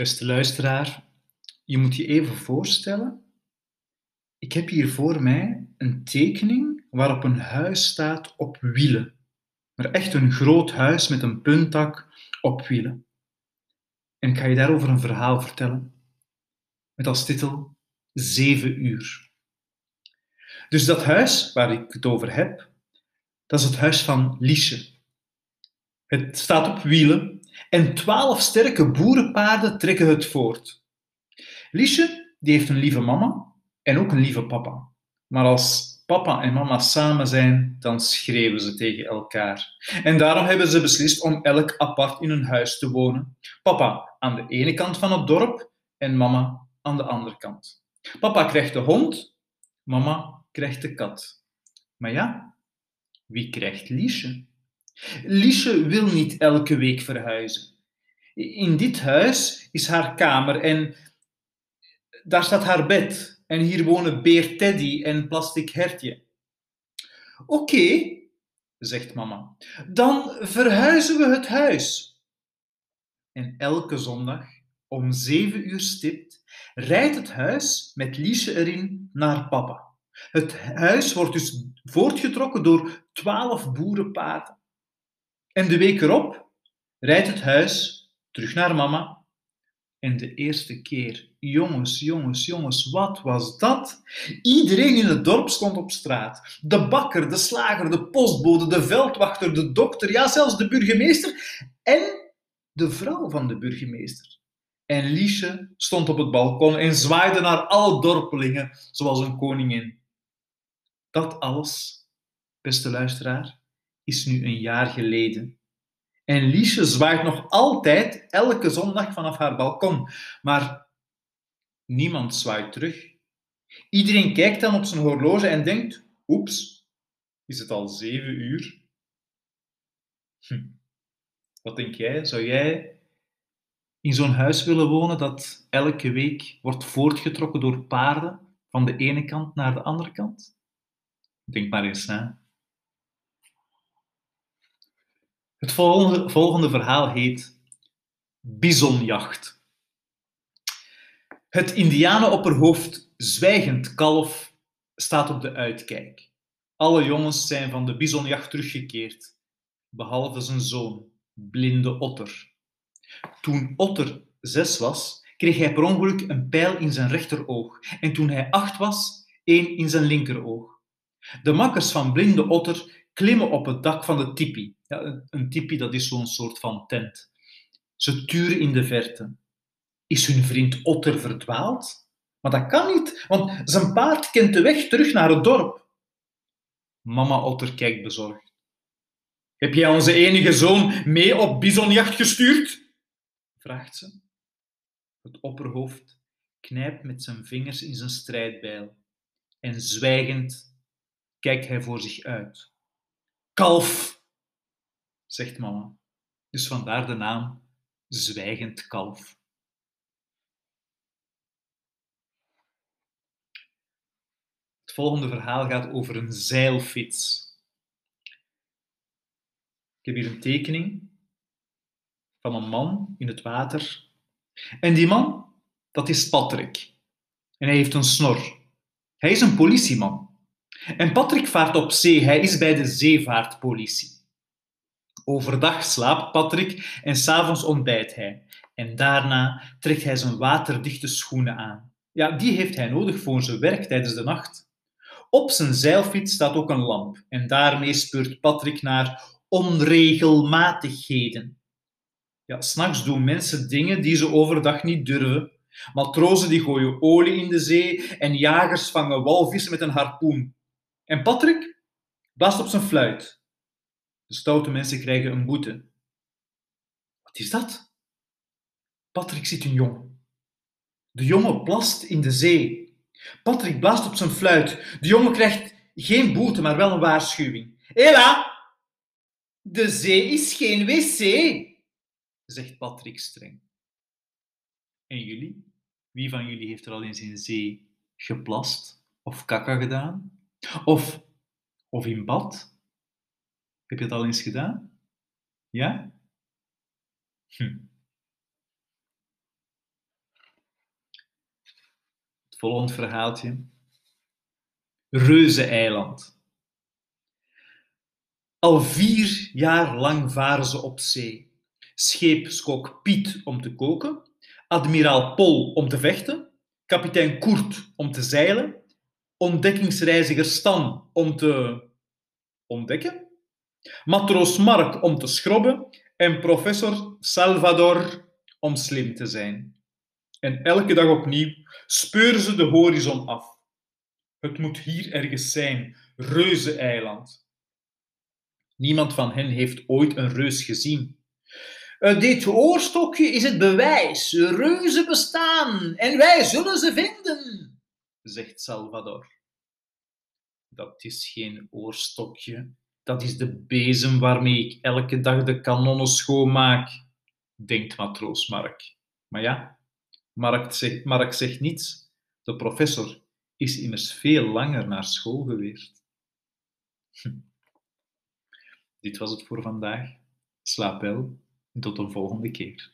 Beste luisteraar, je moet je even voorstellen. Ik heb hier voor mij een tekening waarop een huis staat op wielen. Maar echt een groot huis met een puntdak op wielen. En ik ga je daarover een verhaal vertellen. Met als titel Zeven uur. Dus dat huis waar ik het over heb, dat is het huis van Liesje. Het staat op wielen en twaalf sterke boerenpaarden trekken het voort. Liesje die heeft een lieve mama en ook een lieve papa. Maar als papa en mama samen zijn, dan schreeuwen ze tegen elkaar. En daarom hebben ze beslist om elk apart in hun huis te wonen. Papa aan de ene kant van het dorp en mama aan de andere kant. Papa krijgt de hond, mama krijgt de kat. Maar ja, wie krijgt Liesje? Liesje wil niet elke week verhuizen. In dit huis is haar kamer en daar staat haar bed. En hier wonen beer Teddy en plastic hertje. Oké, zegt mama, dan verhuizen we het huis. En elke zondag om zeven uur stipt rijdt het huis met Liesje erin naar papa. Het huis wordt dus voortgetrokken door twaalf boerenpaarden. En de week erop rijdt het huis terug naar mama. En de eerste keer, jongens, jongens, jongens, wat was dat? Iedereen in het dorp stond op straat. De bakker, de slager, de postbode, de veldwachter, de dokter, ja, zelfs de burgemeester en de vrouw van de burgemeester. En Liesje stond op het balkon en zwaaide naar alle dorpelingen zoals een koningin. Dat alles, beste luisteraar, is nu een jaar geleden. En Liesje zwaait nog altijd elke zondag vanaf haar balkon. Maar niemand zwaait terug. Iedereen kijkt dan op zijn horloge en denkt: oeps, is het al zeven uur? Hm. Wat denk jij? Zou jij in zo'n huis willen wonen dat elke week wordt voortgetrokken door paarden van de ene kant naar de andere kant? Denk maar eens na. Het volgende, verhaal heet Bisonjacht. Het indianenopperhoofd Zwijgend Kalf staat op de uitkijk. Alle jongens zijn van de bisonjacht teruggekeerd, behalve zijn zoon, blinde Otter. Toen Otter zes was, kreeg hij per ongeluk een pijl in zijn rechteroog en toen hij acht was, één in zijn linkeroog. De makkers van blinde Otter klimmen op het dak van de tipi. Ja, een tipi dat is zo'n soort van tent. Ze turen in de verte. Is hun vriend Otter verdwaald? Maar dat kan niet, want zijn paard kent de weg terug naar het dorp. Mama Otter kijkt bezorgd. Heb jij onze enige zoon mee op bisonjacht gestuurd? vraagt ze. Het opperhoofd knijpt met zijn vingers in zijn strijdbijl en zwijgend kijkt hij voor zich uit. Kalf, zegt mama. Dus vandaar de naam Zwijgend Kalf. Het volgende verhaal gaat over een zeilfiets. Ik heb hier een tekening van een man in het water. En die man, dat is Patrick. En hij heeft een snor. Hij is een politieman. En Patrick vaart op zee, hij is bij de zeevaartpolitie. Overdag slaapt Patrick en s'avonds ontbijt hij. En daarna trekt hij zijn waterdichte schoenen aan. Ja, die heeft hij nodig voor zijn werk tijdens de nacht. Op zijn zeilfiets staat ook een lamp en daarmee speurt Patrick naar onregelmatigheden. Ja, s'nachts doen mensen dingen die ze overdag niet durven. Matrozen die gooien olie in de zee en jagers vangen walvissen met een harpoen. En Patrick blaast op zijn fluit. De stoute mensen krijgen een boete. Wat is dat? Patrick ziet een jongen. De jongen plast in de zee. Patrick blaast op zijn fluit. De jongen krijgt geen boete, maar wel een waarschuwing. Ella, de zee is geen wc, zegt Patrick streng. En jullie? Wie van jullie heeft er al eens in zee geplast of kakka gedaan? Of, of in bad. Heb je het al eens gedaan? Ja? Hm. volgende verhaaltje. Reuzeneiland. Al vier jaar lang varen ze op zee. Scheepskok Piet om te koken, admiraal Pol om te vechten, kapitein Koert om te zeilen, ontdekkingsreiziger Stan om te ontdekken, matroos Mark om te schrobben en professor Salvador om slim te zijn. En elke dag opnieuw speuren ze de horizon af. Het moet hier ergens zijn, Reuzeneiland. Niemand van hen heeft ooit een reus gezien. Dit oorstokje is het bewijs. Reuzen bestaan en wij zullen ze vinden, zegt Salvador. Dat is geen oorstokje, dat is de bezem waarmee ik elke dag de kanonnen schoonmaak, denkt matroos Mark. Maar ja, Mark zegt, Mark zegt niets. De professor is immers veel langer naar school geweest. Hm. Dit was het voor vandaag. Slaap wel en tot een volgende keer.